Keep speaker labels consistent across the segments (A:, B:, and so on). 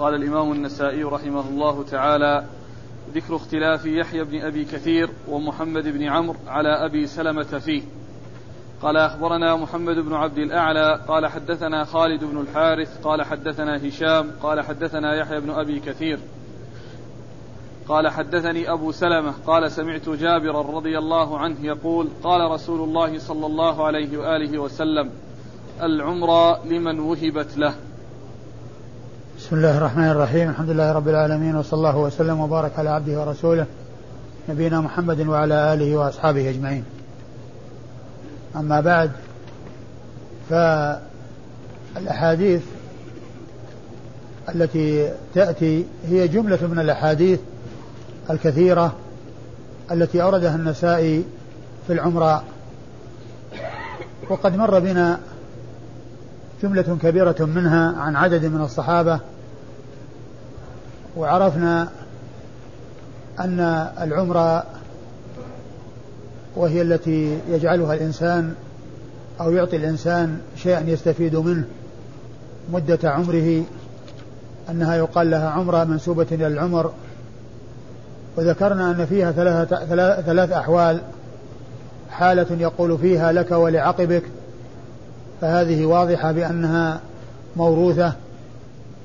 A: قال الإمام النسائي رحمه الله تعالى ذكر اختلاف يحيى بن أبي كثير ومحمد بن عمرو على أبي سلمة فيه. قال أخبرنا محمد بن عبد الأعلى قال حدثنا خالد بن الحارث قال حدثنا هشام قال حدثنا يحيى بن أبي كثير. قال حدثني أبو سلمة قال سمعت جابرا رضي الله عنه يقول قال رسول الله صلى الله عليه وآله وسلم العمرة لمن وهبت له.
B: بسم الله الرحمن الرحيم. الحمد لله رب العالمين وصلى الله وسلم وبارك على عبده ورسوله نبينا محمد وعلى آله وأصحابه أجمعين. أما بعد فالأحاديث التي تأتي هي جملة من الأحاديث الكثيرة التي أوردها النسائي في العمراء وقد مر بنا جملة كبيرة منها عن عدد من الصحابة وعرفنا أن العمرة وهي التي يجعلها الإنسان أو يعطي الإنسان شيئا يستفيد منه مدة عمره أنها يقال لها عمرة منسوبة إلى العمر. وذكرنا أن فيها ثلاثة ثلاث أحوال حالة يقول فيها لك ولعقبك فهذه واضحة بأنها موروثة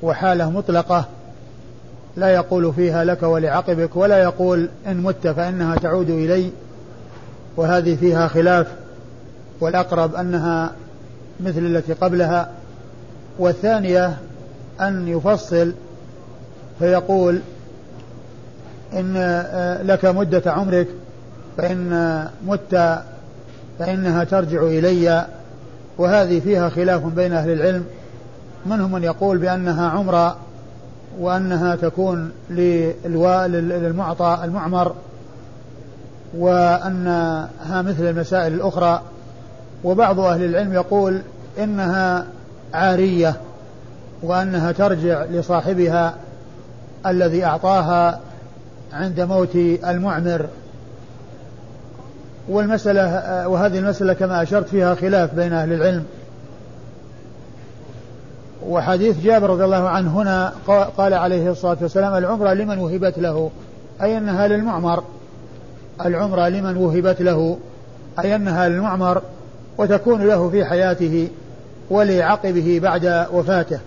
B: وحالة مطلقة لا يقول فيها لك ولعقبك ولا يقول إن مت فإنها تعود إلي وهذه فيها خلاف والأقرب أنها مثل التي قبلها والثانية أن يفصل فيقول إن آه، لك مدة عمرك فإن مت فإنها ترجع إلي وهذه فيها خلاف بين أهل العلم. منهم من يقول بأنها عمرة وأنها تكون للمعطى المعمر وأنها مثل المسائل الأخرى. وبعض أهل العلم يقول إنها عارية وأنها ترجع لصاحبها الذي أعطاها عند موت المعمر. والمسألة وهذه المسألة كما أشرت فيها خلاف بين أهل العلم. وحديث جابر رضي الله عنه هنا قال عليه الصلاة والسلام العمرة لمن وهبت له؟ أي أنها للمعمر العمرة لمن وهبت له؟ أي أنها للمعمر وتكون له في حياته ولعقبه بعد وفاته.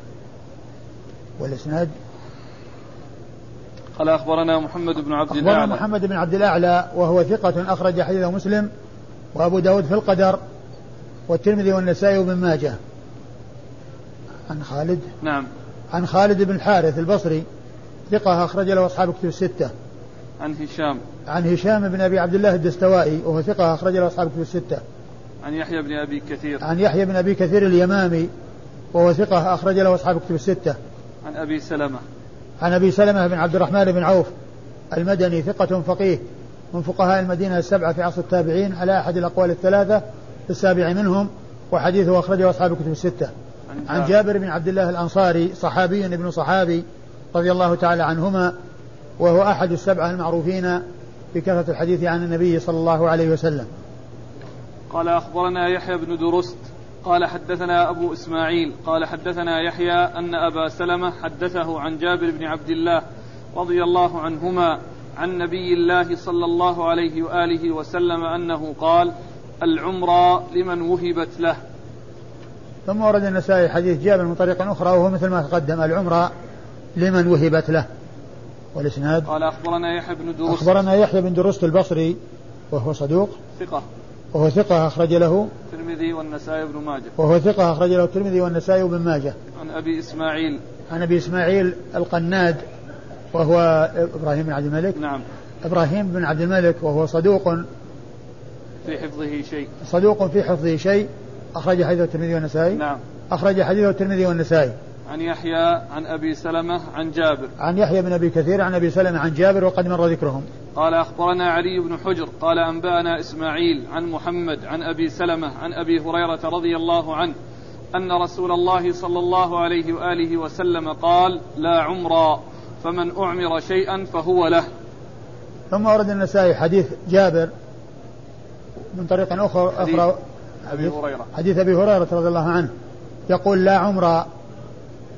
B: والإسناد
A: قال أخبرنا محمد بن عبد
B: الأعلى. أخبرنا محمد بن عبد الأعلى وهو ثقة أخرج حديثه مسلم وأبو داود في القدر والترمذي والنسائي وابن ماجه. عن خالد.
A: نعم.
B: عن خالد بن الحارث البصري ثقة أخرج له أصحاب كتب الستة.
A: عن هشام.
B: عن هشام بن أبي عبد الله الدستوائي وهو ثقة أخرج له أصحاب كتب الستة.
A: عن يحيى بن أبي كثير.
B: عن يحيى بن أبي كثير اليمامي وهو ثقة أخرج له أصحاب كتب الستة.
A: عن أبي سلمة.
B: عن أبي سلمة بن عبد الرحمن بن عوف المدني ثقة فقيه من فقهاء المدينة السبعة في عصر التابعين على أحد الأقوال الثلاثة السابع منهم وحديثه أخرجه أصحاب الكتب الستة. عن جابر بن عبد الله الأنصاري صحابي ابن صحابي رضي الله تعالى عنهما وهو أحد السبعة المعروفين بكثرة الحديث عن النبي صلى الله عليه وسلم.
A: قال أخبرنا يحيى بن درست قال حدثنا أبو إسماعيل قال حدثنا يحيى أن أبا سلمة حدثه عن جابر بن عبد الله رضي الله عنهما عن نبي الله صلى الله عليه وآله وسلم أنه قال العمرة لمن وهبت له.
B: ثم ورد النسائي حديث جابر من طريق أخرى وهو مثل ما تقدم العمرة لمن وهبت له. والإسناد؟
A: قال أخبرنا يحيى بن درست
B: أخبرنا يحيى بن درست البصري وهو صدوق.
A: ثقة.
B: وهو ثقة أخرج له
A: الترمذي والنسائي بن ماجه.
B: وهو ثقة أخرج له الترمذي والنسائي بن ماجه.
A: عن أبي إسماعيل.
B: عن أبي إسماعيل القناد وهو إبراهيم بن عبد الملك.
A: نعم.
B: إبراهيم بن عبد الملك وهو صدوق
A: في حفظه شيء.
B: صدوق في حفظه شيء. أخرج حديثه الترمذي والنسائي.
A: نعم.
B: أخرج حديثه الترمذي والنسائي.
A: عن يحيى عن أبي سلمة عن جابر.
B: عن يحيى بن أبي كثير عن أبي سلمة عن جابر وقد مر ذكرهم.
A: قال أخبرنا علي بن حجر قال أنبأنا إسماعيل عن محمد عن أبي سلمة عن أبي هريرة رضي الله عنه أن رسول الله صلى الله عليه وآله وسلم قال لا عمرا فمن أعمر شيئا فهو له.
B: ثم ورد النسائي حديث جابر من طريق أخرى
A: أخرى أبي هريرة.
B: حديث أبي هريرة رضي الله عنه. يقول لا عمر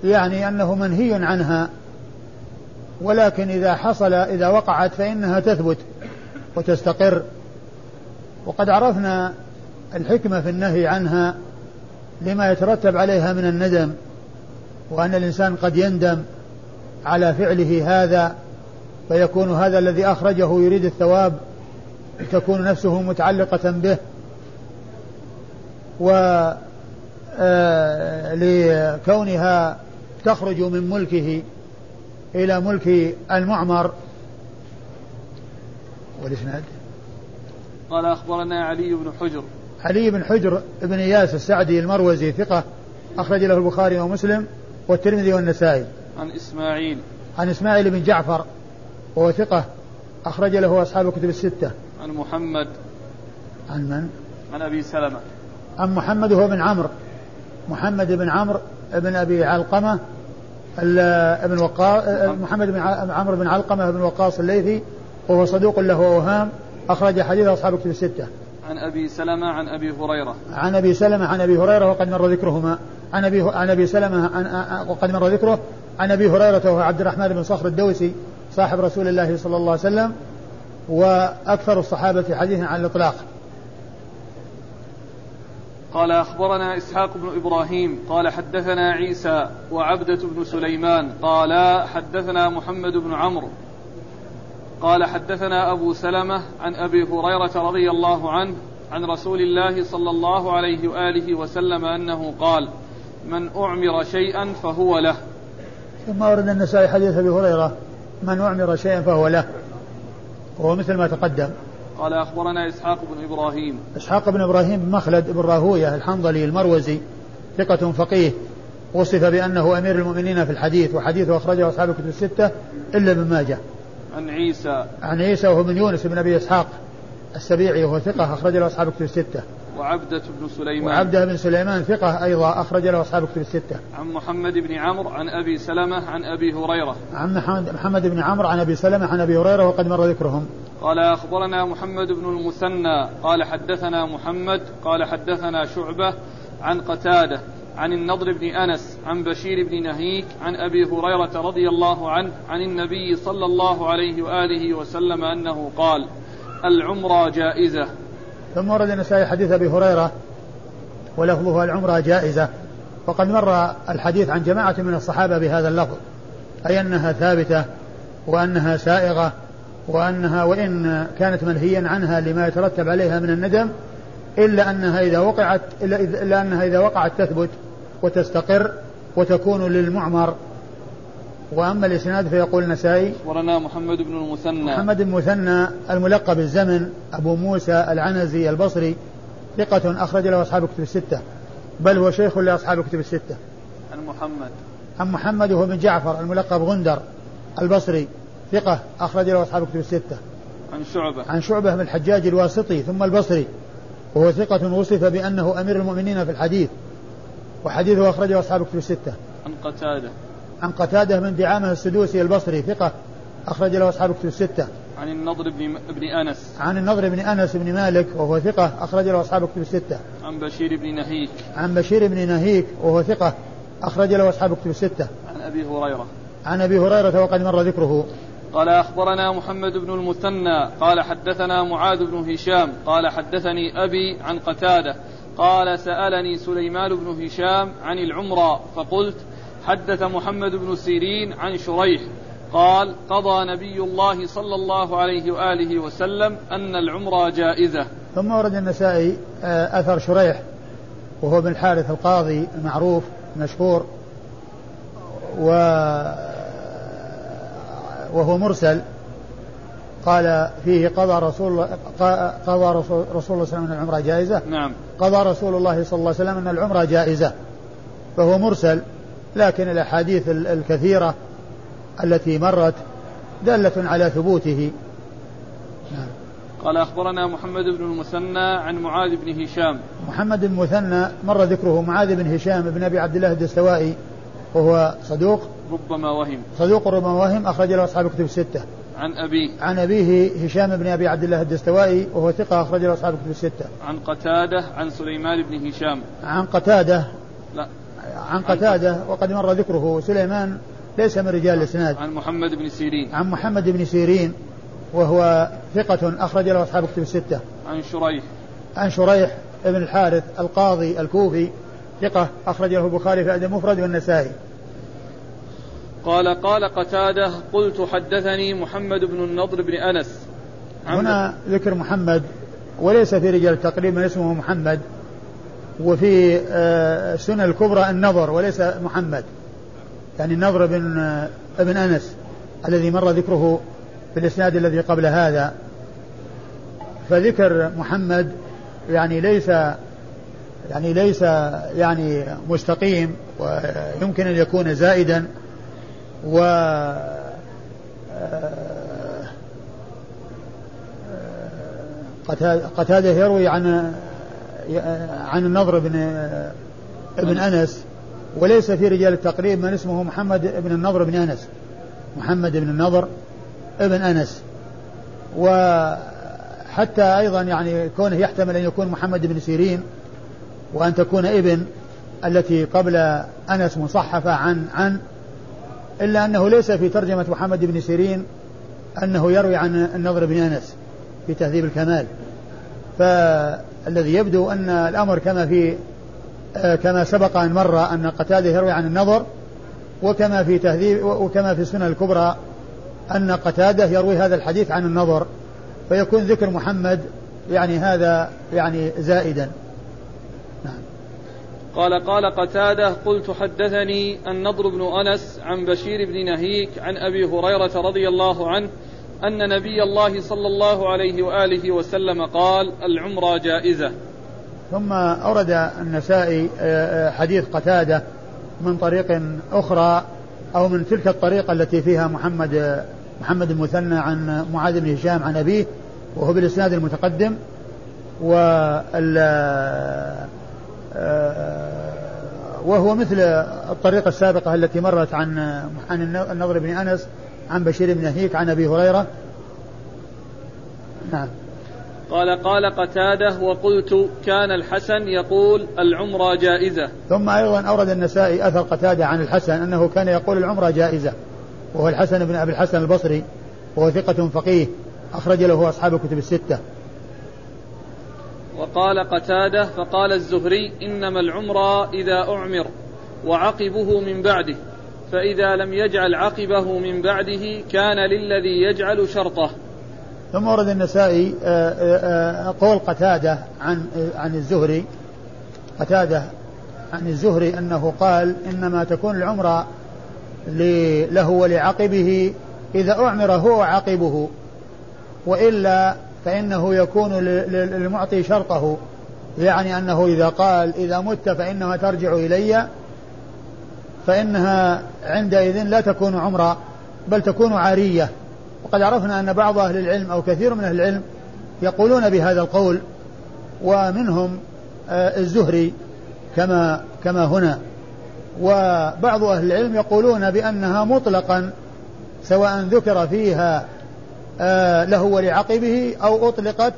B: يعني أنه منهي عنها. ولكن إذا حصل إذا وقعت فإنها تثبت وتستقر. وقد عرفنا الحكمة في النهي عنها لما يترتب عليها من الندم وأن الإنسان قد يندم على فعله هذا فيكون هذا الذي أخرجه يريد الثواب تكون نفسه متعلقة به. و آه، لكونها تخرج من ملكه إلى ملك المعمر. والإسناد؟
A: قال أخبرنا علي بن حجر.
B: علي بن حجر بن إياس السعدي المروزي ثقة أخرج له البخاري ومسلم والترمذي والنسائي.
A: عن إسماعيل.
B: عن إسماعيل بن جعفر وهو ثقة أخرج له أصحاب الكتب الستة.
A: عن محمد.
B: عن من؟
A: عن أبي سلمة.
B: عن محمد هو بن عمرو. محمد بن عمرو بن أبي علقمة ابن وقاص محمد بن عمرو بن علقمة بن وقاص الليثي وهو صدوق له أوهام أخرج حديث أصحاب الكتب الستة.
A: عن أبي سلمة عن أبي هريرة.
B: عن أبي سلمة عن أبي هريرة وقد مر ذكرهما. عن أبي عن أبي سلمة عن وقد مر ذكره عن أبي هريرة وهو عبد الرحمن بن صخر الدوسي صاحب رسول الله صلى الله عليه وسلم وأكثر الصحابة حديثا عن الإطلاق.
A: قال أخبرنا إسحاق بن إبراهيم قال حدثنا عيسى وعبدة بن سليمان قال حدثنا محمد بن عمرو قال حدثنا أبو سلمة عن أبي هريرة رضي الله عنه عن رسول الله صلى الله عليه وآله وسلم أنه قال من أعمر شيئا فهو له.
B: ثم ورد النسائي حديث أبي هريرة من أعمر شيئا فهو له. وهو مثل ما تقدم.
A: قال أخبرنا إسحاق بن إبراهيم.
B: إسحاق بن إبراهيم بن مخلد بن راهوية الحنظلي المروزي ثقة فقيه وصف بأنه أمير المؤمنين في الحديث وحديثه أخرجه أصحاب الكتب الستة إلا ابن ماجه.
A: عن عيسى.
B: عن عيسى وهو من يونس بن أبي إسحاق السبيعي وهو ثقة أخرج له أصحاب الكتب الستة.
A: وعبدة بن سليمان.
B: وعبدة بن سليمان ثقة أيضا أخرج له أصحاب الكتب الستة.
A: عن محمد بن عمرو عن أبي سلمة عن أبي هريرة.
B: عن محمد بن عمرو عن أبي سلمة عن أبي هريرة وقد مر ذكرهم.
A: قال أخبرنا محمد بن المثنى. قال حدثنا محمد. قال حدثنا شعبة عن قتادة عن النضر بن أنس عن بشير بن نهيك عن أبي هريرة رضي الله عنه عن النبي صلى الله عليه وآله وسلم أنه قال العمرة جائزة.
B: ثم ورد النسائي حديث أبي هريرة ولفظه العمرة جائزة. وقد مر الحديث عن جماعة من الصحابة بهذا اللفظ أي أنها ثابتة وأنها سائغة وأنها وإن كانت منهيا عنها لما يترتب عليها من الندم إلا أنها إذا وقعت إلا أنها إذا وقعت تثبت وتستقر وتكون للمعمر وأما الإسناد فيقول النسائي
A: ورنا محمد بن المثنى.
B: محمد بن المثنى الملقب الزمن أبو موسى العنزي البصري ثقة أخرج له أصحاب الكتب الستة بل هو شيخ لأصحاب الكتب الستة.
A: عن محمد.
B: عن محمد وهو بن جعفر الملقب غندر البصري ثقة أخرج له أصحاب الكتب الستة.
A: عن شعبة.
B: عن شعبة بن الحجاج الواسطي ثم البصري وهو ثقة وصف بأنه أمير المؤمنين في الحديث وحديثه أخرجه أصحاب الكتب الستة.
A: عن قتادة.
B: عن قتادة من دعامة السدوسي البصري ثقة أخرج له أصحاب الكتب الستة.
A: عن النضر بن بن أنس.
B: عن النضر بن أنس بن مالك وهو ثقة أخرج له أصحاب الكتب الستة.
A: عن بشير بن نهيك.
B: عن بشير بن نهيك وهو ثقة أخرج له أصحاب الكتب الستة.
A: عن أبي هريرة.
B: عن أبي هريرة وقد مر ذكره.
A: قال أخبرنا محمد بن المثنى قال حدثنا معاذ بن هشام قال حدثني أبي عن قتادة قال سألني سليمان بن هشام عن العمرة فقلت حدث محمد بن سيرين عن شريح قال قضى نبي الله صلى الله عليه وآله وسلم أن العمرة جائزة.
B: ثم ورد النسائي آه، أثر شريح وهو بن الحارث القاضي المعروف المشهور و وهو مرسل. قال فيه قضى رسول قضى رسول, رسول الله صلى الله عليه وسلم أن العمرة جائزة.
A: نعم.
B: قضى رسول الله صلى الله عليه وسلم أن العمرة جائزة فهو مرسل. لكن الأحاديث الكثيرة التي مرت دالة على ثبوته.
A: نعم. قال أخبرنا محمد بن المثنى عن معاذ بن هشام.
B: محمد بن المثنى مر ذكره معاذ بن هشام بن أبي عبد الله الدستوائي وهو صدوق.
A: ربما وهم.
B: صدوق ربما وهم أخرج له أصحاب الكتب الستة.
A: عن أبيه.
B: عن أبيه هشام بن أبي عبد الله الدستوائي وهو ثقة أخرج له أصحاب الكتب الستة.
A: عن قتادة عن سليمان بن هشام.
B: عن قتادة.
A: لا.
B: عن قتادة وقد مر ذكره سليمان ليس من رجال الإسناد.
A: عن محمد بن سيرين.
B: عن محمد بن سيرين وهو ثقة أخرج له أصحاب كتب الستة.
A: عن شريح.
B: عن شريح بن الحارث القاضي الكوفي ثقة أخرج له البخاري في الأدب المفرد والنسائي.
A: قال قال قتادة قلت حدثني محمد بن النضر بن أنس.
B: هنا ذكر محمد وليس في رجال التقريب من اسمه محمد. وفي آه، الكبرى النظر وليس محمد. يعني النضر بن آه، ابن أنس الذي مر ذكره في الإسناد الذي قبل هذا. فذكر محمد يعني ليس يعني ليس يعني مستقيم ويمكن أن يكون زائدا و آه، قتادة يروي عن عن النضر بن ابن أنس. وليس في رجال التقريب من اسمه محمد بن النضر بن أنس. محمد بن النضر ابن أنس. وحتى أيضا يعني كونه يحتمل أن يكون محمد بن سيرين وأن تكون ابن التي قبل أنس مصحفة عن عن إلا أنه ليس في ترجمة محمد بن سيرين أنه يروي عن النضر بن أنس في تهذيب الكمال. فالذي يبدو أن الأمر كما في آه، كما سبق أن مر أن قتادة يروي عن النظر وكما في تهذيب وكما في السنة الكبرى أن قتادة يروي هذا الحديث عن النظر فيكون ذكر محمد يعني هذا يعني زائدا.
A: نعم. قال قال قتادة قلت حدثني النضر بن أنس عن بشير بن نهيك عن أبي هريرة رضي الله عنه أن نبي الله صلى الله عليه وآله وسلم قال العمرة جائزة.
B: ثم أورد النسائي آه، آه، حديث قتادة من طريق أخرى أو من تلك الطريقة التي فيها محمد محمد المثنى عن معاذ بن هشام عن أبيه وهو بالإسناد المتقدم وال آه، وهو مثل الطريقة السابقة التي مرت عن عن النضر بن أنس عن بشير بن هيك عن أبي هريرة.
A: نعم. قال قال قتادة وقلت كان الحسن يقول العمرة جائزة.
B: ثم أيضا أورد النسائي أثر قتادة عن الحسن أنه كان يقول العمرة جائزة. وهو الحسن بن أبي الحسن البصري وهو ثقة فقيه أخرج له أصحاب الكتب الستة.
A: وقال قتادة فقال الزهري إنما العمرة إذا أعمر وعقبه من بعده. فإذا لم يجعل عقبه من بعده كان للذي يجعل شرطه.
B: ثم ورد النسائي آه، آه، آه، قول قتادة عن عن الزهري. قتادة عن الزهري أنه قال إنما تكون العمرة له ولعقبه إذا أعمر هو عقبه وإلا فإنه يكون للمعطي شرطه. يعني أنه إذا قال إذا مت فإنها ترجع إلي فإنها عندئذ لا تكون عمرة بل تكون عارية. وقد عرفنا أن بعض أهل العلم أو كثير من أهل العلم يقولون بهذا القول ومنهم آه، الزهري كما كما هنا. وبعض أهل العلم يقولون بأنها مطلقا سواء ذكر فيها آه، له ولعقبه أو أطلقت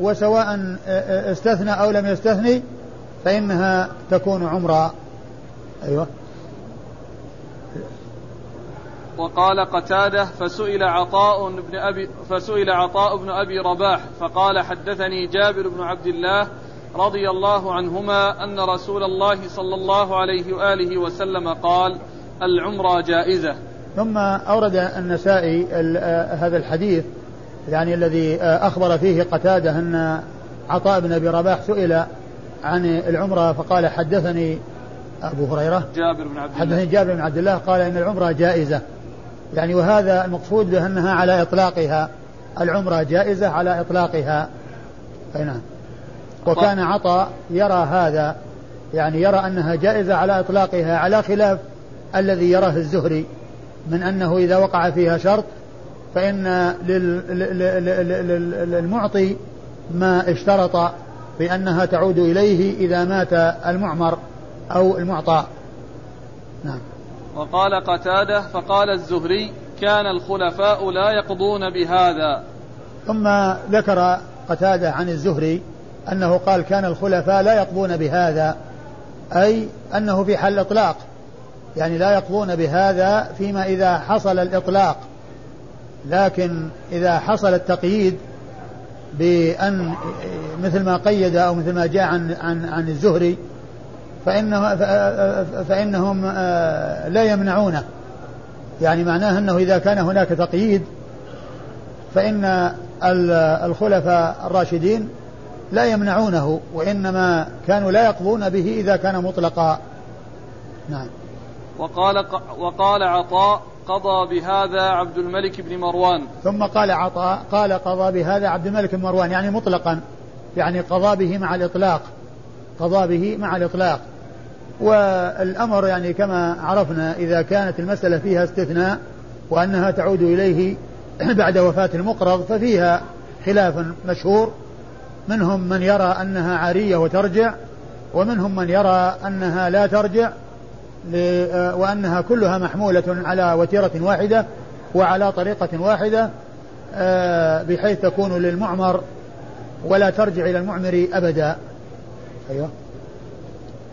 B: وسواء آه، استثنى أو لم يستثني فإنها تكون عمرا أيوه.
A: وقال قتادة فسئل عطاء بن ابي فسئل عطاء بن أبي رباح فقال حدثني جابر بن عبد الله رضي الله عنهما أن رسول الله صلى الله عليه وآله وسلم قال العمرة جائزة.
B: ثم أورد النسائي هذا الحديث يعني الذي أخبر فيه قتادة أن عطاء بن أبي رباح سئل عن العمرة فقال حدثني أبو هريرة.
A: جابر بن عبد
B: الله. حدثني جابر بن عبد الله قال إن العمرة جائزة. يعني وهذا المقصود بأنها على إطلاقها. العمرة جائزة على إطلاقها. نعم. وكان عطاء يرى هذا يعني يرى أنها جائزة على إطلاقها على خلاف الذي يراه الزهري من أنه إذا وقع فيها شرط فإن للمعطي ما اشترط بأنها تعود إليه إذا مات المعمر أو المعطى
A: نعم. وقال قتادة فقال الزهري كان الخلفاء لا يقضون بهذا.
B: ثم ذكر قتادة عن الزهري أنه قال كان الخلفاء لا يقضون بهذا. أي أنه في حال الإطلاق يعني لا يقضون بهذا فيما إذا حصل الإطلاق. لكن إذا حصل التقييد بأن مثل ما قيد أو مثل ما جاء عن عن عن الزهري فإنه فإنهم آه، لا يمنعونه. يعني معناه أنه إذا كان هناك تقييد فإن الخلفاء الراشدين لا يمنعونه وإنما كانوا لا يقضون به إذا كان مطلقا. نعم.
A: وقال وقال عطاء قضى بهذا عبد الملك بن مروان.
B: ثم قال عطاء قال قضى بهذا عبد الملك بن مروان يعني مطلقا. يعني قضى به مع الإطلاق. قضى به مع الإطلاق. والأمر يعني كما عرفنا إذا كانت المسألة فيها استثناء وأنها تعود إليه بعد وفاة المقرض ففيها خلاف مشهور. منهم من يرى أنها عارية وترجع ومنهم من يرى أنها لا ترجع وأنها كلها محمولة على وتيرة واحدة وعلى طريقة واحدة آه، بحيث تكون للمعمر ولا ترجع إلى المعمر أبدا. أيوه.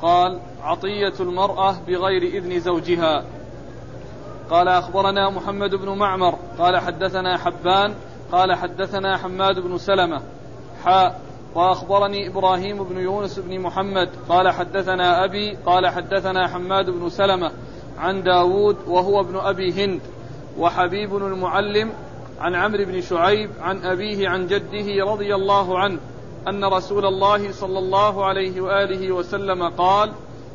A: قال عطية المرأة بغير إذن زوجها. قال أخبرنا محمد بن معمر قال حدثنا حبان قال حدثنا حماد بن سلمة. حاء وأخبرني إبراهيم بن يونس بن محمد قال حدثنا أبي قال حدثنا حماد بن سلمة عن داود وهو ابن أبي هند وحبيب المعلم عن عمرو بن شعيب عن أبيه عن جده رضي الله عنه أن رسول الله صلى الله عليه وآله وسلم قال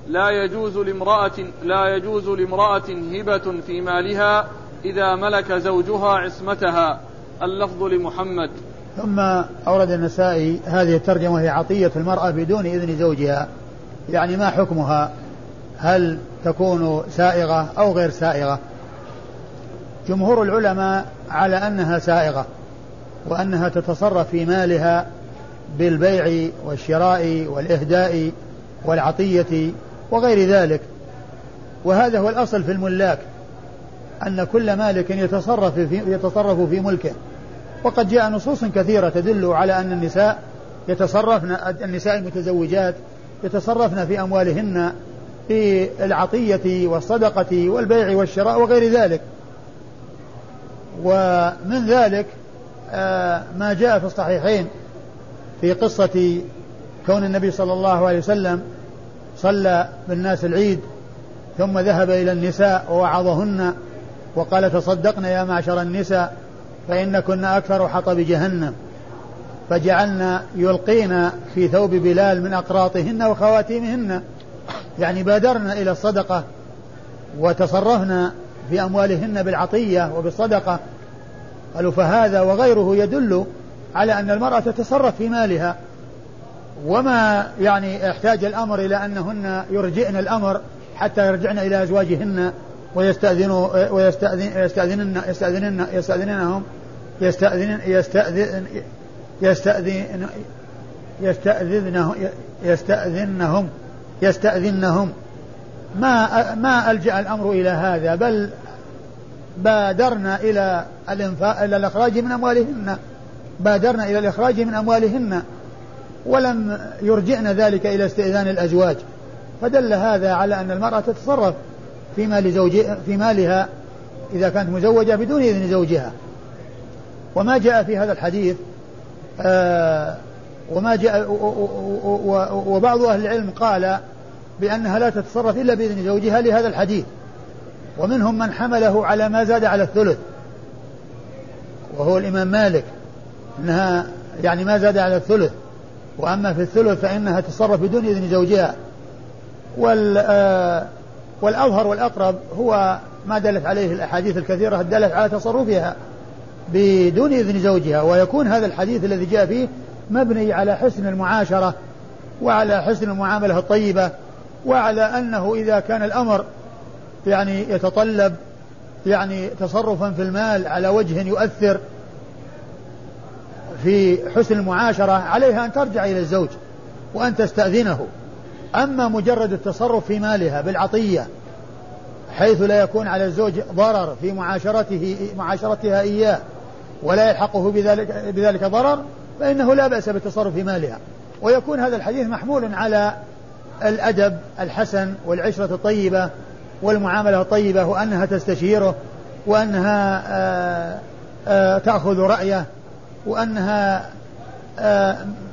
A: لا يجوز لامرأة لا يجوز لامرأة هبة في مالها إذا ملك زوجها عصمتها. اللفظ لمحمد.
B: ثم أورد النسائي هذه الترجمة هي عطية المرأة بدون إذن زوجها. يعني ما حكمها؟ هل تكون سائغة أو غير سائغة؟ جمهور العلماء على أنها سائغة وأنها تتصرف في مالها بالبيع والشراء والإهداء والعطية وغير ذلك. وهذا هو الأصل في الملاك أن كل مالك يتصرف في يتصرف في ملكه. وقد جاء نصوص كثيرة تدل على أن النساء يتصرفن النساء المتزوجات يتصرفن في أموالهن في العطية والصدقة والبيع والشراء وغير ذلك. ومن ذلك آه، ما جاء في الصحيحين في قصة كون النبي صلى الله عليه وسلم صلى بالناس العيد ثم ذهب إلى النساء ووعظهن وقال تصدقن يا معشر النساء فإن كنا أكثر حطب جهنم فجعلنا يلقين في ثوب بلال من أقراطهن وخواتيمهن. يعني بادرنا إلى الصدقة وتصرفنا في أموالهن بالعطية وبالصدقة. قالوا فهذا وغيره يدل على أن المرأة تتصرف في مالها. وما يعني احتاج الأمر إلى أنهن يرجئن الأمر حتى يرجعن إلى أزواجهن ويستأذنوا ويستأذن يستأذنن يستأذنن يستأذننهم يستأذن يستأذن يستأذن يستأذنهم يستأذنهم يستأذنهم. ما ما ألجأ الأمر إلى هذا؟ بل بادرنا إلى إلى الإخراج من أموالهن. بادرنا إلى الإخراج من أموالهن. ولم يرجعن ذلك إلى استئذان الأزواج. فدل هذا على أن المرأة تتصرف في مال زوج في مالها إذا كانت مزوجة بدون إذن زوجها. وما جاء في هذا الحديث آه وما جاء وبعض أهل العلم قال بأنها لا تتصرف إلا بإذن زوجها لهذا الحديث. ومنهم من حمله على ما زاد على الثلث وهو الإمام مالك أنها يعني ما زاد على الثلث. وأما في الثلث فإنها تتصرف بدون إذن زوجها. وال آه والأظهر والأقرب هو ما دلت عليه الأحاديث الكثيرة الدالة على تصرفها بدون إذن زوجها. ويكون هذا الحديث الذي جاء فيه مبني على حسن المعاشرة وعلى حسن المعاملة الطيبة وعلى أنه إذا كان الأمر يعني يتطلب يعني تصرفا في المال على وجه يؤثر في حسن المعاشرة عليها أن ترجع إلى الزوج وأن تستأذنه. أما مجرد التصرف في مالها بالعطية حيث لا يكون على الزوج ضرر في معاشرته معاشرتها إياه ولا يلحقه بذلك بذلك ضرر فإنه لا بأس بالتصرف في مالها. ويكون هذا الحديث محمول على الأدب الحسن والعشرة الطيبة والمعاملة الطيبة وأنها تستشيره وأنها آآ آآ تأخذ رأيه. وأنها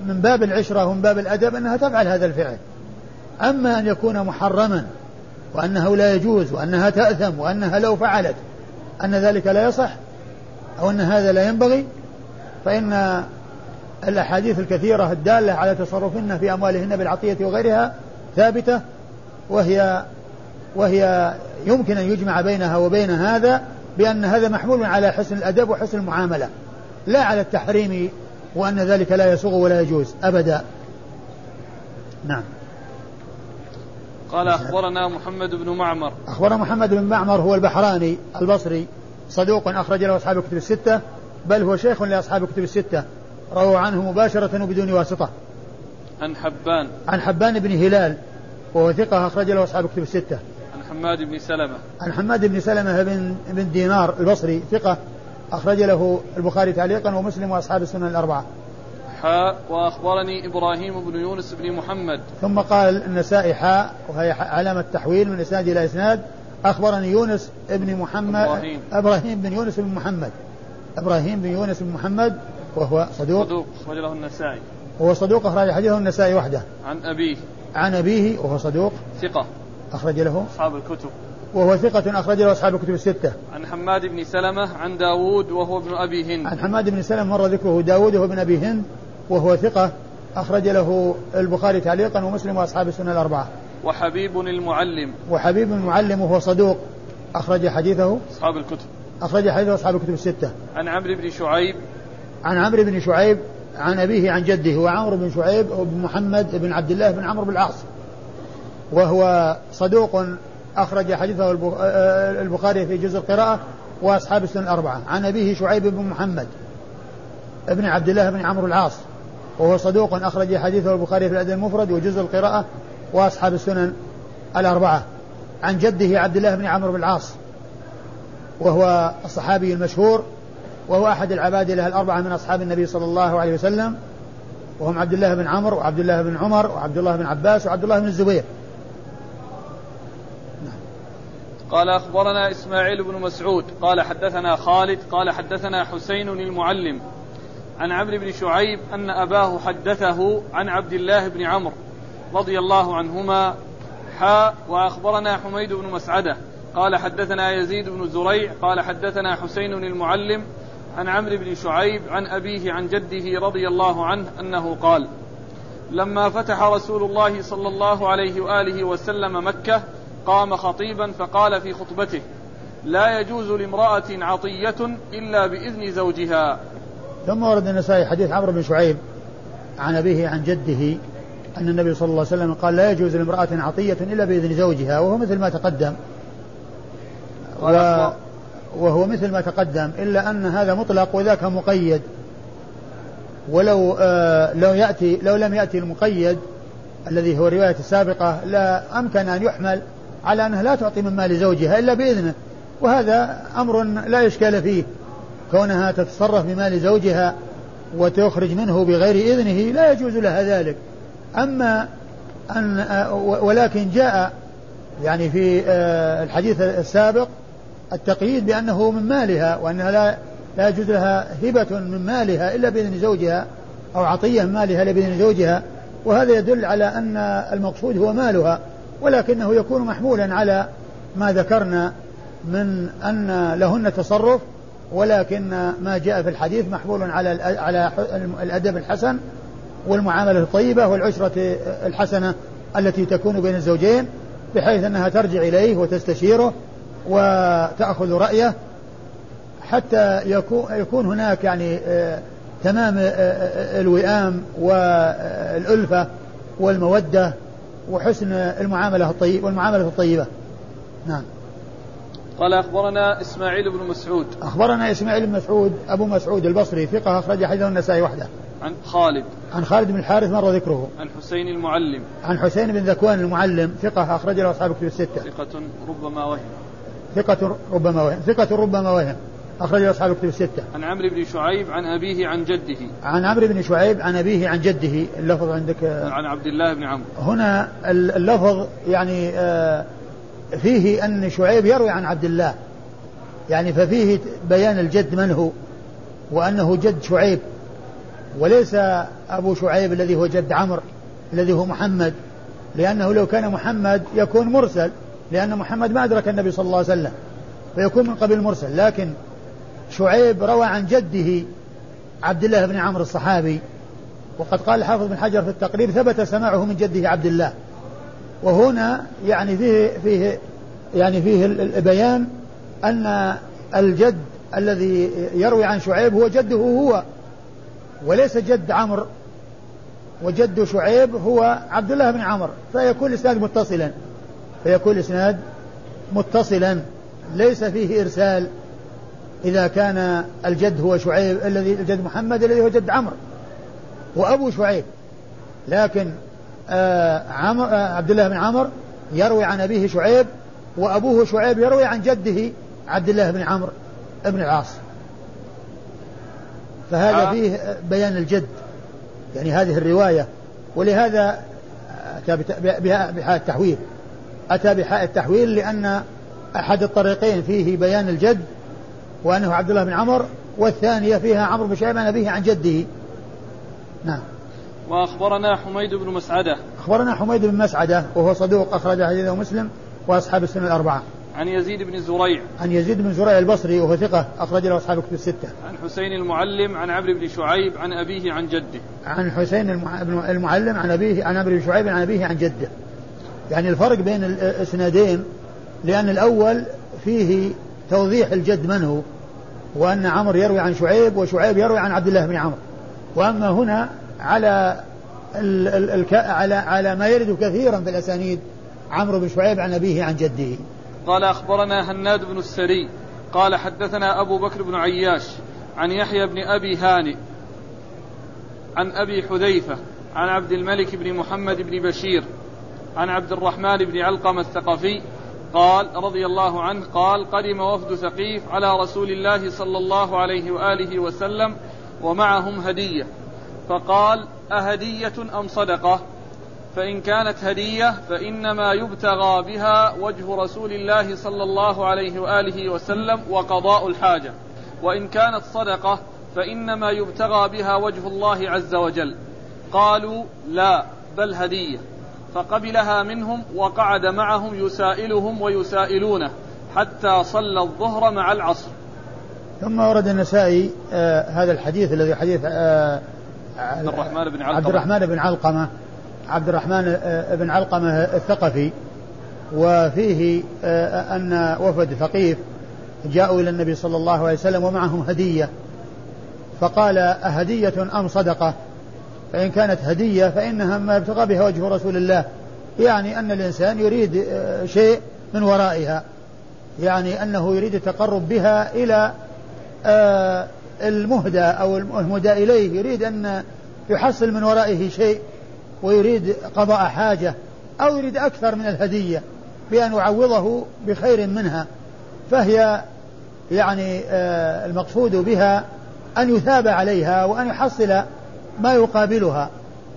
B: من باب العشرة ومن باب الأدب أنها تفعل هذا الفعل. أما أن يكون محرما وأنه لا يجوز وأنها تأثم وأنها لو فعلت أن ذلك لا يصح أو أن هذا لا ينبغي فإن الأحاديث الكثيرة الدالة على تصرفهن في أموالهن بالعطية وغيرها ثابتة وهي وهي يمكن أن يجمع بينها وبين هذا بأن هذا محمول على حسن الأدب وحسن المعاملة. لا على التحريم وأن ذلك لا يسوغ ولا يجوز أبدا. نعم.
A: قال أخبرنا محمد بن معمر.
B: أخبرنا محمد بن معمر هو البحراني البصري صدوق أخرج له أصحاب الكتب الستة بل هو شيخ لأصحاب الكتب الستة رووا عنه مباشرة وبدون واسطة.
A: عن حبان.
B: عن حبان بن هلال وهو ثقة أخرج له أصحاب الكتب الستة.
A: عن حماد بن سلمة.
B: عن حماد بن سلمة بن بن دينار البصري ثقة أخرج له البخاري تعليقا ومسلم وأصحاب السنن الأربعة.
A: حاء وأخبرني إبراهيم بن يونس بن محمد.
B: ثم قال النسائي حاء وهي علامة تحويل من إسناد إلى إسناد. أخبرني يونس بن محمد.
A: إبراهيم.
B: إبراهيم بن يونس بن محمد. إبراهيم بن يونس بن محمد وهو صدوق.
A: صدوق أخرج له النسائي.
B: وهو صدوق أخرج حديثه النسائي وحده.
A: عن أبيه.
B: عن أبيه وهو صدوق.
A: ثقة.
B: أخرج له.
A: أصحاب الكتب.
B: وهو ثقة أخرج له أصحاب الكتب الستة.
A: عن حماد بن سلمة عن داود وهو ابن أبي هند.
B: عن حماد بن سلم مر ذكره داود وهو ابن أبي هند وهو ثقة أخرج له البخاري تعليقا ومسلم وأصحاب السنة الأربعة.
A: وحبيب المعلم.
B: وحبيب المعلم وهو صدوق أخرج حديثه.
A: أصحاب الكتب.
B: أخرج حديثه أصحاب الكتب الستة.
A: عن عمرو بن شعيب.
B: عن عمرو بن شعيب عن أبيه عن جده وعمرو بن شعيب بن محمد بن عبد الله بن عمرو بن العاص. وهو صدوق أخرج حديثه آه، البخاري في جزء القراءة وأصحاب السنن الأربعة. عن أبيه شعيب بن محمد ابن عبد الله بن عمرو العاص وهو صدوق أخرج حديثه البخاري في الأدب المفرد وجزء القراءة وأصحاب السنن الأربعة. عن جده عبد الله بن عمرو بن العاص وهو الصحابي المشهور وهو أحد العبادلة الأربعة من أصحاب النبي صلى الله عليه وسلم وهم عبد الله بن عمرو وعبد الله بن عمر وعبد الله بن عباس وعبد الله بن الزبير.
A: قال أخبرنا إسماعيل بن مسعود قال حدثنا خالد قال حدثنا حسين المعلم عن عمرو بن شعيب أن أباه حدثه عن عبد الله بن عمرو رضي الله عنهما حاء وأخبرنا حميد بن مسعدة قال حدثنا يزيد بن زريع قال حدثنا حسين المعلم عن عمرو بن شعيب عن أبيه عن جده رضي الله عنه أنه قال لما فتح رسول الله صلى الله عليه وآله وسلم مكة قام خطيبا فقال في خطبته لا يجوز لامرأة عطية إلا بإذن زوجها.
B: ثم ورد النسائي حديث عمرو بن شعيب عن أبيه عن جده أن النبي صلى الله عليه وسلم قال لا يجوز لامرأة عطية إلا بإذن زوجها وهو مثل ما تقدم. و وهو مثل ما تقدم إلا أن هذا مطلق وذاك مقيد. ولو آه لو يأتي لو لم يأتي المقيد الذي هو الرواية السابقة لا أمكن أن يحمل على أنها لا تعطي من مال زوجها إلا بإذنه. وهذا أمر لا إشكال فيه. كونها تتصرف بمال زوجها وتخرج منه بغير إذنه لا يجوز لها ذلك. أما أن ولكن جاء يعني في آه، الحديث السابق التقييد بأنه من مالها وأنها لا لا يجوز لها هبة من مالها إلا بإذن زوجها أو عطية من مالها إلا بإذن زوجها. وهذا يدل على أن المقصود هو مالها. ولكنه يكون محمولا على ما ذكرنا من أن لهن تصرف ولكن ما جاء في الحديث محمول على على الأدب الحسن والمعاملة الطيبة والعشرة الحسنة التي تكون بين الزوجين بحيث أنها ترجع إليه وتستشيره وتأخذ رأيه. حتى يكون, يكون هناك يعني آه، تمام آه، آه، الوئام والألفة والمودة وحسن المعاملة الطيبة والمعاملة الطيبة. نعم.
A: قال أخبرنا إسماعيل بن مسعود.
B: أخبرنا إسماعيل بن مسعود أبو مسعود البصري ثقة أخرج حديثه النسائي وحده.
A: عن خالد.
B: عن خالد بن الحارث مر ذكره.
A: عن حسين المعلم.
B: عن حسين بن ذكوان المعلم ثقة أخرج له أصحاب الكتب الستة.
A: ثقة ربما وهم.
B: ثقة ربما وهم. ثقة ربما وهم. أخرج له أصحاب الكتب الستة.
A: عن عمرو بن شعيب عن أبيه عن جده.
B: عن عمرو بن شعيب عن أبيه عن جده اللفظ عندك آه،
A: عن عبد الله بن عمرو.
B: هنا اللفظ يعني آه، فيه أن شعيب يروي عن عبد الله. يعني ففيه بيان الجد من هو وأنه جد شعيب وليس أبو شعيب الذي هو جد عمرو الذي هو محمد. لأنه لو كان محمد يكون مرسل لأن محمد ما أدرك النبي صلى الله عليه وسلم فيكون من قبيل المرسل. لكن شعيب روى عن جده عبد الله بن عمرو الصحابي وقد قال الحافظ بن حجر في التقريب ثبت سماعه من جده عبد الله. وهنا يعني فيه فيه يعني فيه البيان أن الجد الذي يروي عن شعيب هو جده هو وليس جد عمرو وجد شعيب هو عبد الله بن عمرو. فيكون الإسناد متصلا فيكون الإسناد متصلا ليس فيه إرسال. إذا كان الجد هو شعيب الذي الجد محمد الذي هو جد عمرو وأبو شعيب. لكن آه عمر آه عبد الله بن عمرو يروي عن أبيه شعيب وأبوه شعيب يروي عن جده عبد الله بن عمرو بن العاص. فهذا آه. فيه بيان الجد يعني هذه الرواية. ولهذا أتى بحاء التحويل. أتى بحاء التحويل لأن أحد الطريقين فيه بيان الجد وأنه عبد الله بن عمر والثانية فيها عمرو بن شعيب عن أبيه عن جده. نعم.
A: وأخبرنا حميد بن مسعدة.
B: أخبرنا حميد بن مسعدة وهو صدوق أخرج حديثه مسلم وأصحاب السنة الأربعة.
A: عن يزيد بن زريع
B: عن يزيد بن زريع البصري وهو ثقة أخرج له أصحاب الكتب الستة.
A: عن حسين المعلم عن عمرو بن شعيب عن أبيه عن جده.
B: عن حسين المعلم عن أبيه عن عمرو بن شعيب عن أبيه عن جده. يعني الفرق بين الإسنادين لأن الأول فيه توضيح الجد من هو؟ وأن عمرو يروي عن شعيب وشعيب يروي عن عبد الله بن عمرو. وأما هنا على ال ال على على ما يرد كثيرا في الأسانيد عمرو بن شعيب عن أبيه عن جده.
A: قال أخبرنا هناد بن السري. قال حدثنا أبو بكر بن عياش عن يحيى بن أبي هانئ عن أبي حذيفة عن عبد الملك بن محمد بن بشير عن عبد الرحمن بن علقمة الثقفي قال رضي الله عنه قال قدم وفد ثقيف على رسول الله صلى الله عليه وآله وسلم ومعهم هدية. فقال أهدية أم صدقة؟ فإن كانت هدية فإنما يبتغى بها وجه رسول الله صلى الله عليه وآله وسلم وقضاء الحاجة. وإن كانت صدقة فإنما يبتغى بها وجه الله عز وجل. قالوا لا بل هدية. فقبلها منهم وقعد معهم يسائلهم ويسائلونه حتى صلى الظهر مع العصر.
B: ثم ورد النسائي آه هذا الحديث الذي حديث آه
A: عبد الرحمن بن علقمة.
B: عبد الرحمن بن علقمة. عبد الرحمن آه، بن علقمة الثقفي. وفيه آه، أن وفد ثقيف جاءوا إلى النبي صلى الله عليه وسلم ومعهم هدية. فقال أهدية أم صدقة؟ فإن كانت هدية فإنها ما يبتغى بها وجه رسول الله. يعني أن الإنسان يريد آه، شيء من ورائها. يعني أنه يريد التقرب بها إلى المهدى أو المهدى إليه. يريد أن يحصل من ورائه شيء ويريد قضاء حاجة أو يريد أكثر من الهدية بأن يعوضه بخير منها. فهي يعني آه، المقصود بها أن يثاب عليها وأن يحصل ما يقابلها.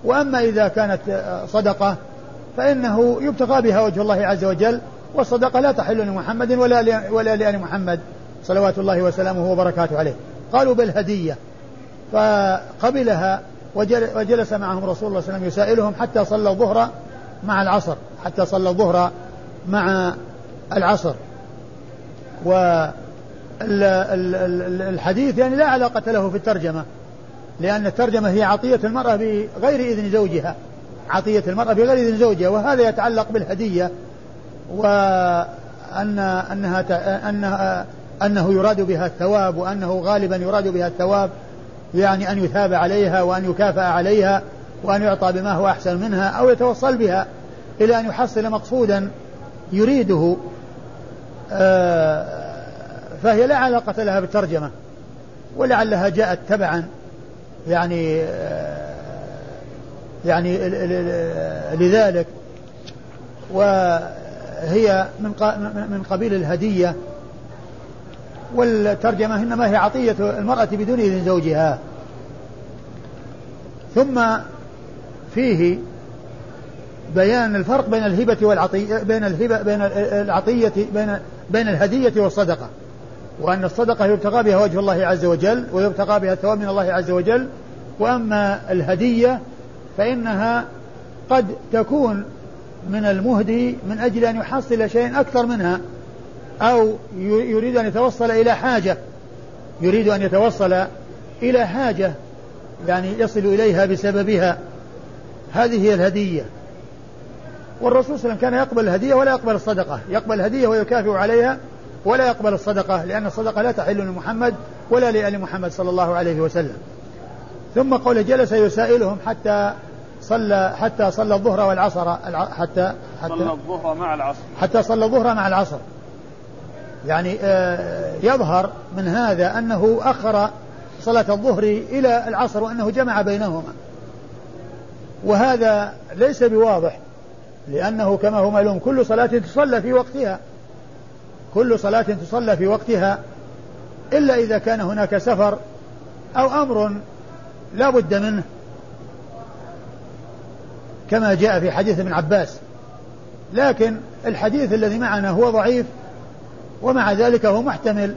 B: وأما إذا كانت صدقة فإنه يبتغى بها وجه الله عز وجل والصدقة لا تحل لمحمد ولا ولا لآل محمد صلوات الله وسلامه وبركاته عليه. قالوا بالهدية فقبلها وجلس معهم رسول الله صلى الله عليه وسلم يسائلهم حتى صلى الظهر مع العصر حتى صلى الظهر مع العصر. والحديث يعني لا علاقة له في الترجمة. لأن الترجمة هي عطية المرأة بغير إذن زوجها. عطية المرأة بغير إذن زوجها. وهذا يتعلق بالهدية وأن أنها أنها أنه يراد بها الثواب وأنه غالبا يراد بها الثواب. يعني أن يثاب عليها وأن يكافأ عليها وأن يعطى بما هو أحسن منها أو يتوصل بها إلى أن يحصل مقصودا يريده. آه، فهي لا علاقة لها بالترجمة ولعلها جاءت تبعا. يعني آه، يعني لذلك وهي من من قبيل الهدية والترجمة إنما هي عطية المرأة بدون إذن زوجها. ثم فيه بيان الفرق بين الهبة والعطية بين الهبة بين العطية بين بين الهدية والصدقة. وأن الصدقة يبتغى بها وجه الله عز وجل ويبتغى بها الثواب من الله عز وجل. وأما الهدية فإنها قد تكون من المهدي من أجل أن يحصل شيئا أكثر منها أو يريد أن يتوصل إلى حاجة يريد أن يتوصل إلى حاجة يعني يصل إليها بسببها. هذه هي الهدية. والرسول صلى الله عليه وسلم كان يقبل الهدية ولا يقبل الصدقة. يقبل الهدية ويكافئ عليها ولا يقبل الصدقة لأن الصدقة لا تحل لمحمد ولا لآل محمد صلى الله عليه وسلم. ثم قوله جلس يسائلهم حتى صلى حتى صلى الظهر والعصر حتى
A: حتى صلى الظهر مع العصر.
B: حتى صلى الظهر مع العصر. يعني آه، يظهر من هذا أنه أخر صلاة الظهر إلى العصر وأنه جمع بينهما. وهذا ليس بواضح لأنه كما هو معلوم كل صلاة تصلى في وقتها. كل صلاة تصلى في وقتها إلا إذا كان هناك سفر أو أمر لا بد منه. كما جاء في حديث ابن عباس. لكن الحديث الذي معنا هو ضعيف ومع ذلك هو محتمل.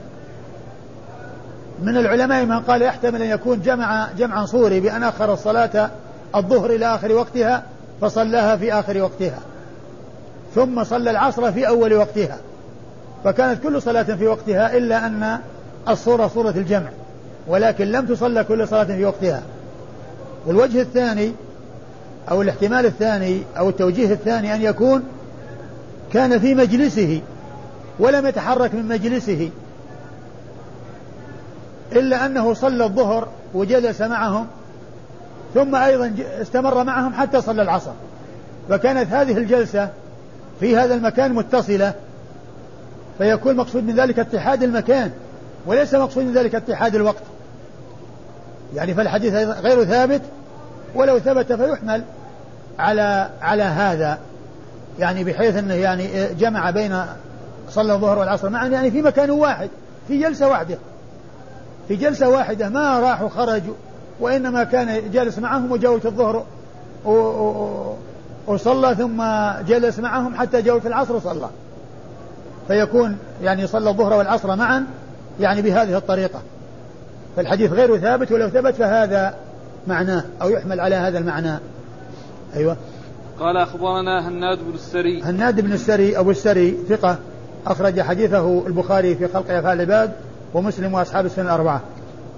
B: من العلماء من قال يحتمل أن يكون جمع جمعا صوري بأن أخر الصلاة الظهر إلى آخر وقتها فصلاها في آخر وقتها. ثم صلى العصر في أول وقتها. فكانت كل صلاة في وقتها إلا أن الصورة صورة الجمع ولكن لم تصلى كل صلاة في وقتها. والوجه الثاني أو الاحتمال الثاني أو التوجيه الثاني أن يكون كان في مجلسه ولم يتحرك من مجلسه إلا أنه صلى الظهر وجلس معهم ثم أيضا استمر معهم حتى صلى العصر. فكانت هذه الجلسة في هذا المكان متصلة فيكون مقصود من ذلك اتحاد المكان وليس مقصود من ذلك اتحاد الوقت. يعني فالحديث غير ثابت ولو ثبت فيحمل على على هذا. يعني بحيث إنه يعني جمع بين صلى الظهر والعصر معا يعني في مكان واحد في جلسة واحدة. في جلسة واحدة ما راحوا خرجوا وإنما كان جالس معهم وجاءوا الظهر وصلى ثم جلس معهم حتى في العصر وصلى. فيكون يعني صلى الظهر والعصر معا يعني بهذه الطريقة. فالحديث غير ثابت ولو ثبت فهذا معناه أو يحمل على هذا المعنى. أيوة.
A: قال أخبرنا هناد بن السري.
B: هناد بن السري أبو السري ثقة أخرج حديثه البخاري في خلق أفعال العباد ومسلم وأصحاب السنة الأربعة.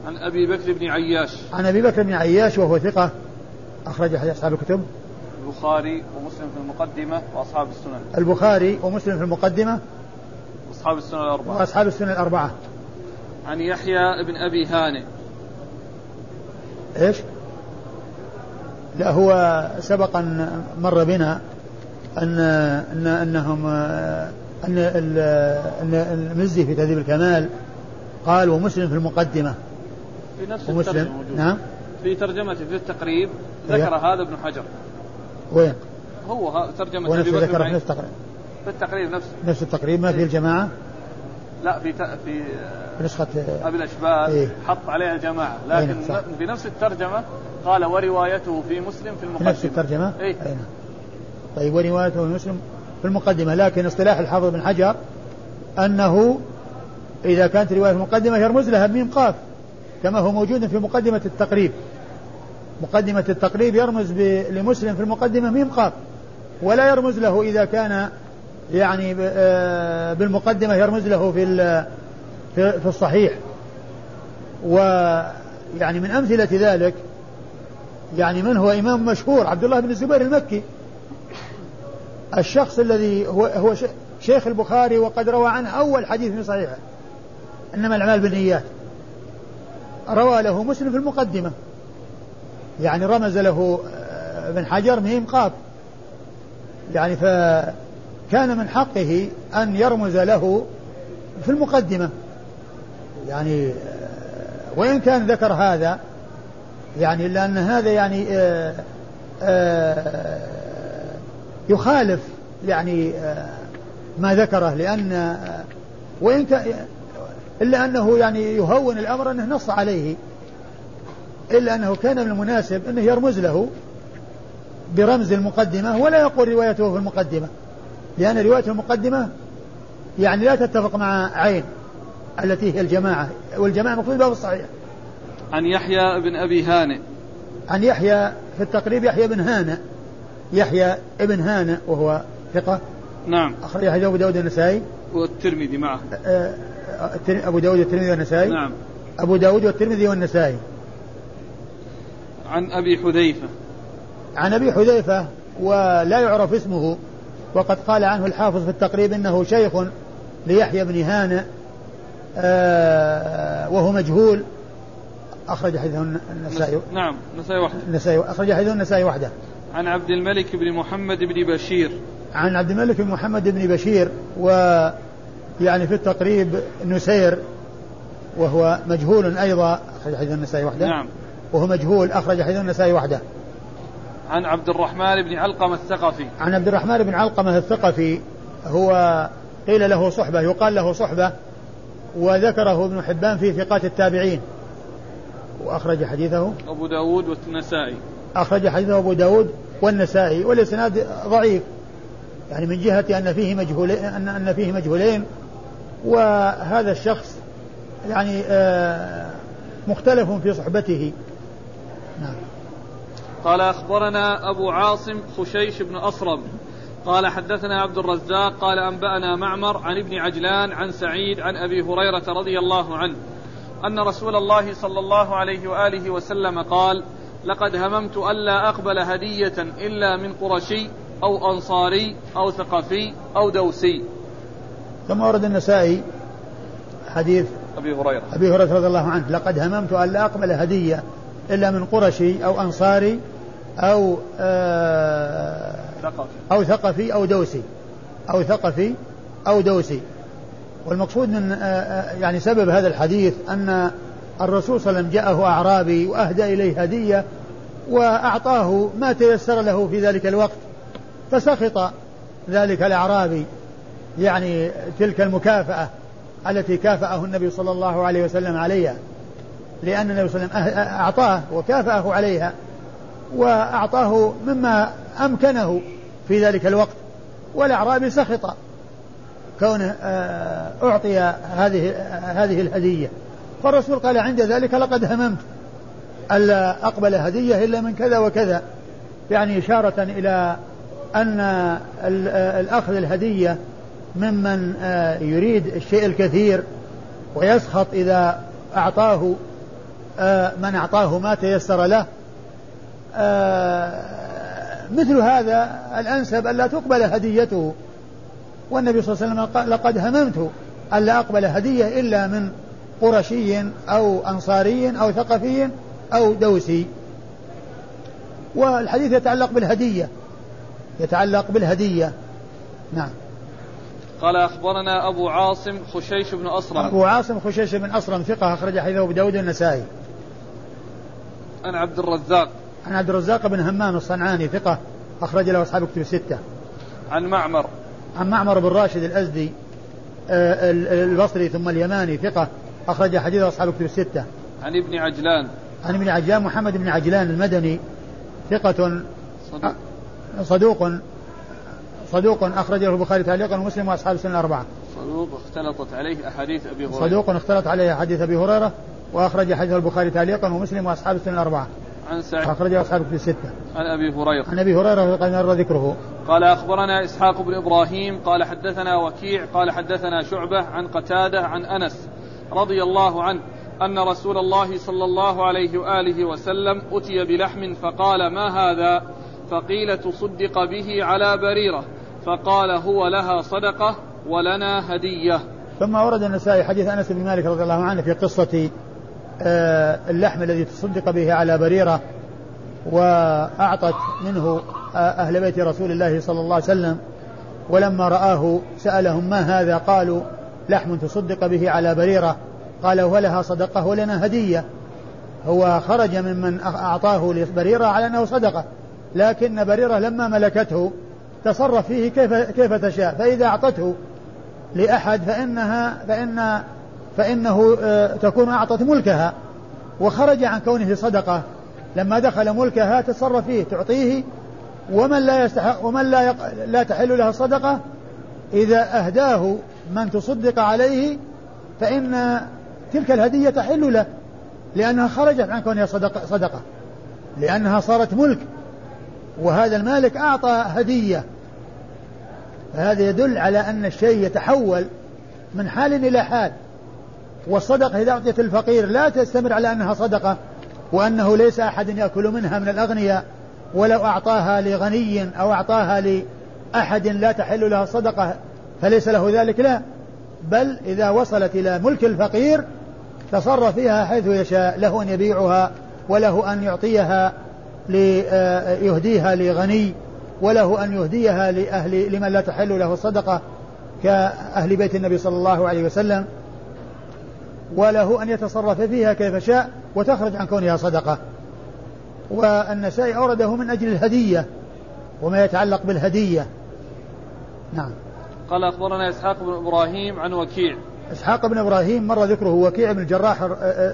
A: عن أبي بكر بن عياش.
B: عن أبي بكر بن عياش وهو ثقة أخرج حديث أصحاب الكتب.
A: البخاري ومسلم في المقدمة وأصحاب السنن.
B: البخاري ومسلم في المقدمة
A: وأصحاب السنن الأربعة.
B: وأصحاب السنن الأربعة.
A: عن يحيى بن أبي هانئ.
B: إيش؟ لا هو سبق أن مر بنا أن أن أنهم أن أن المزي في تهذيب الكمال قال ومسلم في المقدمة.
A: في نفس ومسلم.
B: نعم.
A: في ترجمته في التقريب ذكر هذا ابن حجر.
B: وين؟
A: هو ترجمة
B: ونفسه ذكر في التقريب.
A: في التقريب نفسه
B: نفس التقريب ما في الجماعة؟
A: لا في ت... في
B: نسخة
A: أبي الأشبال إيه؟ حط عليها الجماعة لكن في نفس الترجمة قال وروايته في مسلم في المقدمة
B: في نفس الترجمة؟
A: إيه؟
B: أين؟ طيب وروايته في مسلم في المقدمة لكن اصطلاح الحافظ بن حجر أنه إذا كانت رواية المقدمة يرمز لها بميم قاف كما هو موجود في مقدمة التقريب مقدمة التقريب يرمز لمسلم في المقدمة ميم قاف ولا يرمز له إذا كان يعني آه، بالمقدمة يرمز له في في الصحيح. ويعني من أمثلة ذلك يعني من هو إمام مشهور عبد الله بن الزبير المكي. الشخص الذي هو هو شيخ البخاري وقد روى عنه أول حديث في صحيحه إنما الأعمال بالنيات. روى له مسلم في المقدمة. يعني رمز له آه، ابن حجر ميم قاف يعني فكان من حقه أن يرمز له في المقدمة. يعني آه، وإن كان ذكر هذا يعني إلا أن هذا يعني آه، يخالف يعني ما ذكره لأن وإن كان إلا أنه يعني يهون الأمر أنه نص عليه. إلا أنه كان من المناسب أنه يرمز له برمز المقدمة ولا يقول روايته في المقدمة. لأن رواية المقدمة يعني لا تتفق مع عين التي هي الجماعة والجماعة مقصود باب الصحيح.
A: عن يحيى بن أبي هانئ.
B: عن يحيى في التقريب يحيى بن هانئ. يحيى ابن هانئ وهو ثقة.
A: نعم.
B: أخرج حديث أبو داود النسائي
A: والترمذي معه.
B: آه، أبو داود والترمذي والنسائي.
A: نعم.
B: أبو داود والترمذي والنسائي.
A: عن أبي حذيفة.
B: عن أبي حذيفة ولا يعرف اسمه. وقد قال عنه الحافظ في التقريب إنه شيخ ليحيى بن هانئ آه وهو مجهول. أخرج حديثه النسائي
A: نعم النسائي وحده.
B: النسائي أخرج حديثه النسائي وحده.
A: عن عبد الملك بن محمد بن بشير.
B: عن عبد الملك بن محمد بن بشير و يعني في التقريب نسير وهو مجهول أيضا. أخرج حديث النسائي وحده.
A: نعم.
B: وهو مجهول أخرج حديث النسائي وحده.
A: عن عبد الرحمن بن علقمة الثقفي.
B: عن عبد الرحمن بن علقمة الثقفي هو قيل له صحبة يقال له صحبة وذكره ابن حبان في ثقات التابعين. وأخرج حديثه.
A: أبو داود والنسائي.
B: أخرج حديثه أبو داود والنسائي والإسناد ضعيف. يعني من جهة أن فيه مجهولين أن أن فيه مجهولين. وهذا الشخص يعني آه، مختلف في صحبته. نعم.
A: قال أخبرنا أبو عاصم خشيش بن أصرم. قال حدثنا عبد الرزاق قال أنبأنا معمر عن ابن عجلان عن سعيد عن أبي هريرة رضي الله عنه أن رسول الله صلى الله عليه وآله وسلم قال لقد هممت ألا أقبل هدية إلا من قرشي أو أنصاري أو ثقفي أو دوسي.
B: ثم ورد النسائي حديث
A: أبي هريرة.
B: أبي هريرة رضي الله عنه لقد هممت ألا أقبل هدية إلا من قرشي أو أنصاري أو آه أو ثقفي أو دوسي. أو ثقفي أو دوسي. والمقصود من آه، آه، يعني سبب هذا الحديث أن الرسول صلى الله عليه وسلم جاءه أعرابي وأهدى إليه هدية وأعطاه ما تيسر له في ذلك الوقت فسخط ذلك الأعرابي يعني تلك المكافأة التي كافأه النبي صلى الله عليه وسلم عليها لأن النبي صلى الله عليه وسلم أه- أعطاه وكافأه عليها. وأعطاه مما أمكنه في ذلك الوقت والأعرابي سخط كونه أه، أعطي هذه هذه الهدية. فالرسول قال عند ذلك لقد هممت ألا أقبل هدية إلا من كذا وكذا يعني إشارة إلى أن الأخذ الهدية ممن أه، يريد الشيء الكثير ويسخط إذا أعطاه آه، من أعطاه ما تيسر له آه، مثل هذا الأنسب ألا تقبل هديته. والنبي صلى الله عليه وسلم قال لقد هممت ألا أقبل هدية إلا من قرشي أو أنصاري أو ثقفي أو دوسي. والحديث يتعلق بالهدية. يتعلق بالهدية. نعم.
A: قال أخبرنا أبو عاصم خشيش بن أصرم.
B: أبو عاصم خشيش بن أصرم ثقة أخرج حديثه أبو داود النسائي
A: عن عبد الرزاق.
B: عن عبد الرزاق بن همام الصنعاني ثقة أخرج له أصحاب كتب الستة.
A: عن معمر.
B: عن معمر بن راشد الأزدي آه، البصري ثم اليماني ثقة أخرج حديث أصحاب كتب الستة.
A: عن ابن عجلان.
B: عن ابن عجلان محمد بن عجلان المدني ثقة صدوق صدوق, صدوق أخرج له البخاري تعليقا ومسلم وأصحاب السنة الأربعة.
A: صدوق اختلطت عليه أحاديث أبي هريرة.
B: صدوق اختلط عليه أحاديث أبي هريرة وأخرج حديث البخاري تعليقا ومسلم وأصحاب السنة الأربعة.
A: عن سعيد
B: أخرجه أصحاب في الستة.
A: عن أبي هريرة.
B: عن أبي هريرة قد مر ذكره.
A: قال أخبرنا إسحاق بن إبراهيم قال حدثنا وكيع قال حدثنا شعبة عن قتادة عن أنس رضي الله عنه أن رسول الله صلى الله عليه وآله وسلم أتي بلحم فقال ما هذا فقيل تصدق به على بريرة فقال هو لها صدقة ولنا هدية
B: ثم ورد النسائي حديث أنس بن مالك رضي الله عنه في قصة اللحم الذي تصدق به على بريرة وأعطت منه آه، أهل بيت رسول الله صلى الله عليه وسلم ولما رآه سألهم ما هذا قالوا لحم تصدق به على بريرة. قال ولها صدقة ولنا هدية. هو خرج ممن أعطاه لبريرة على أنه صدقة لكن بريرة لما ملكته تصرف فيه كيف, كيف تشاء. فإذا أعطته لأحد فإنها فإن فإنه آه، تكون أعطت ملكها. وخرج عن كونه صدقة. لما دخل ملكها تصرف فيه تعطيه. ومن لا يستحق ومن لا يق... لا تحل له الصدقة إذا أهداه من تصدق عليه فإن تلك الهدية تحل له. لأنها خرجت عن كونها صدقة, صدقة. لأنها صارت ملك. وهذا المالك أعطى هدية. فهذا يدل على أن الشيء يتحول من حال إلى حال. والصدقة إذا أعطيت الفقير لا تستمر على أنها صدقة وأنه ليس أحد يأكل منها من الأغنياء ولو أعطاها لغني أو أعطاها لأحد لا تحل له الصدقة فليس له ذلك لا. بل إذا وصلت إلى ملك الفقير تصرف فيها حيث يشاء له أن يبيعها وله أن يعطيها ليهديها لغني وله أن يهديها لأهل لمن لا تحل له الصدقة كأهل بيت النبي صلى الله عليه وسلم. وله أن يتصرف فيها كيف شاء وتخرج عن كونها صدقة. والنسائي أورده من أجل الهدية وما يتعلق بالهدية. نعم.
A: قال أخبرنا إسحاق بن إبراهيم عن وكيع.
B: إسحاق بن إبراهيم مر ذكره وكيع بن الجراح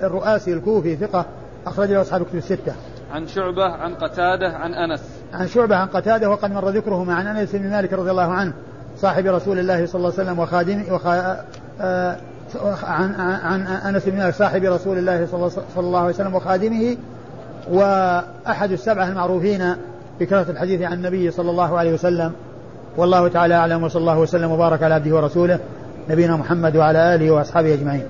B: الرؤاسي الكوفي ثقة أخرج له أصحاب كتب الستة.
A: عن شعبة عن قتادة عن أنس.
B: عن شعبة عن قتادة وقد مر ذكره مع عن أنس بن مالك رضي الله عنه صاحب رسول الله صلى الله عليه وسلم وخادمه وخا آه عن عن أنس بن مالك صاحب رسول الله صلى الله عليه وسلم وخادمه وأحد السبعة المعروفين بكثرة الحديث عن النبي صلى الله عليه وسلم والله تعالى أعلم وصلى الله وسلم وبارك على عبده ورسوله نبينا محمد وعلى آله وأصحابه أجمعين.